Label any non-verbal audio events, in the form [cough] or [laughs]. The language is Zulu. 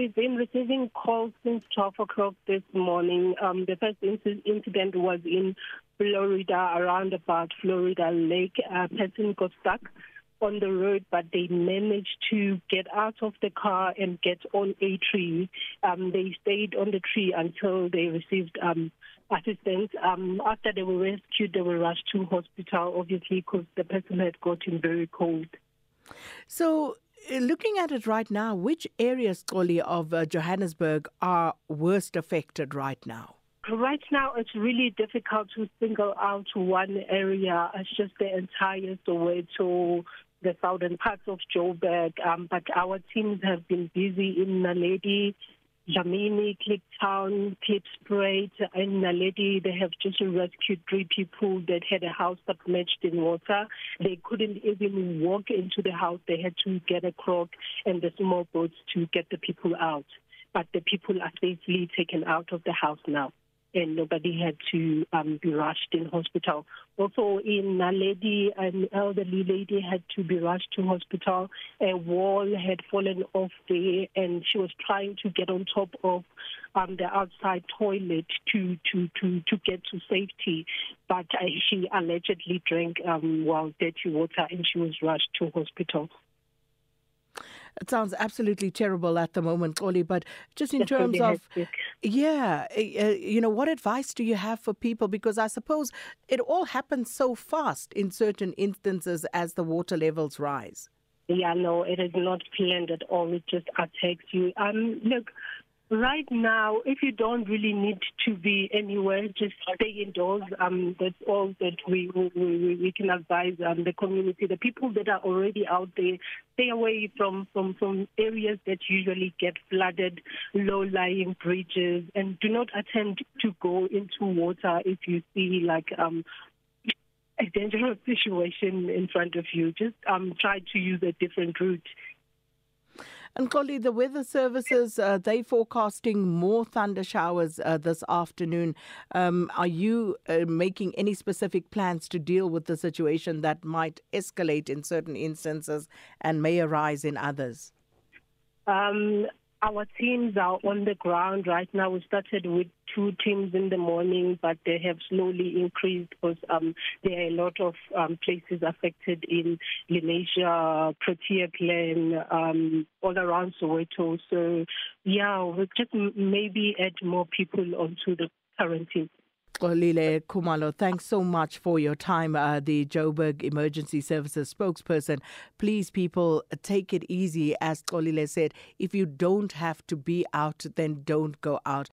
we've been receiving calls since 12 o'clock this morning. Um, the first inc- incident was in Florida, around about Florida Lake. A person got stuck on the road, but they managed to get out of the car and get on a tree. Um, they stayed on the tree until they received um, assistance. Um, after they were rescued, they were rushed to hospital, obviously, because the person had gotten very cold. So, looking at it right now, which areas, Koli, of uh, Johannesburg are worst affected right now? Right now, it's really difficult to single out one area. It's just the entire Soweto, the southern parts of Joburg. Um, but our teams have been busy in Naledi, Dlamini, Kliptown, Klipspruit, and Naledi. They have just rescued three people that had a house submerged in water. They couldn't even walk into the house. They had to get a crook and the small boats to get the people out. But the people are safely taken out of the house now. And nobody had to um, be rushed in hospital. Also in Naledi, an elderly lady had to be rushed to hospital. A wall had fallen off there and she was trying to get on top of um, the outside toilet to, to, to, to get to safety. But uh, she allegedly drank um, well dirty water and she was rushed to hospital. It sounds absolutely terrible at the moment, Oli, but just in That's terms of hectic. Yeah, uh, you know, what advice do you have for people? Because I suppose it all happens so fast in certain instances as the water levels rise. Yeah, no, it is not planned at all. It just attacks you. Um, look, right now, if you don't really need to be anywhere, just stay indoors. Um, that's all that we we, we, can advise um, the community. The people that are already out there, stay away from from from areas that usually get flooded, low-lying bridges, and do not attempt to go into water if you see like um a dangerous [laughs] situation in front of you. Just um try to use a different route. And Collie, the weather services, uh, they forecasting more thunder showers uh, this afternoon. Um, are you uh, making any specific plans to deal with the situation that might escalate in certain instances and may arise in others? Um, our teams are on the ground right now. We started with two teams in the morning, but they have slowly increased because um, there are a lot of um, places affected in Lenasia, Protea Glen, um, all around Soweto. So, yeah, we'll just maybe add more people onto the current team. Olile Kumalo, thanks so much for your time. Uh, the Joburg Emergency Services spokesperson. Please, people, take it easy. As Olile said, if you don't have to be out, then don't go out.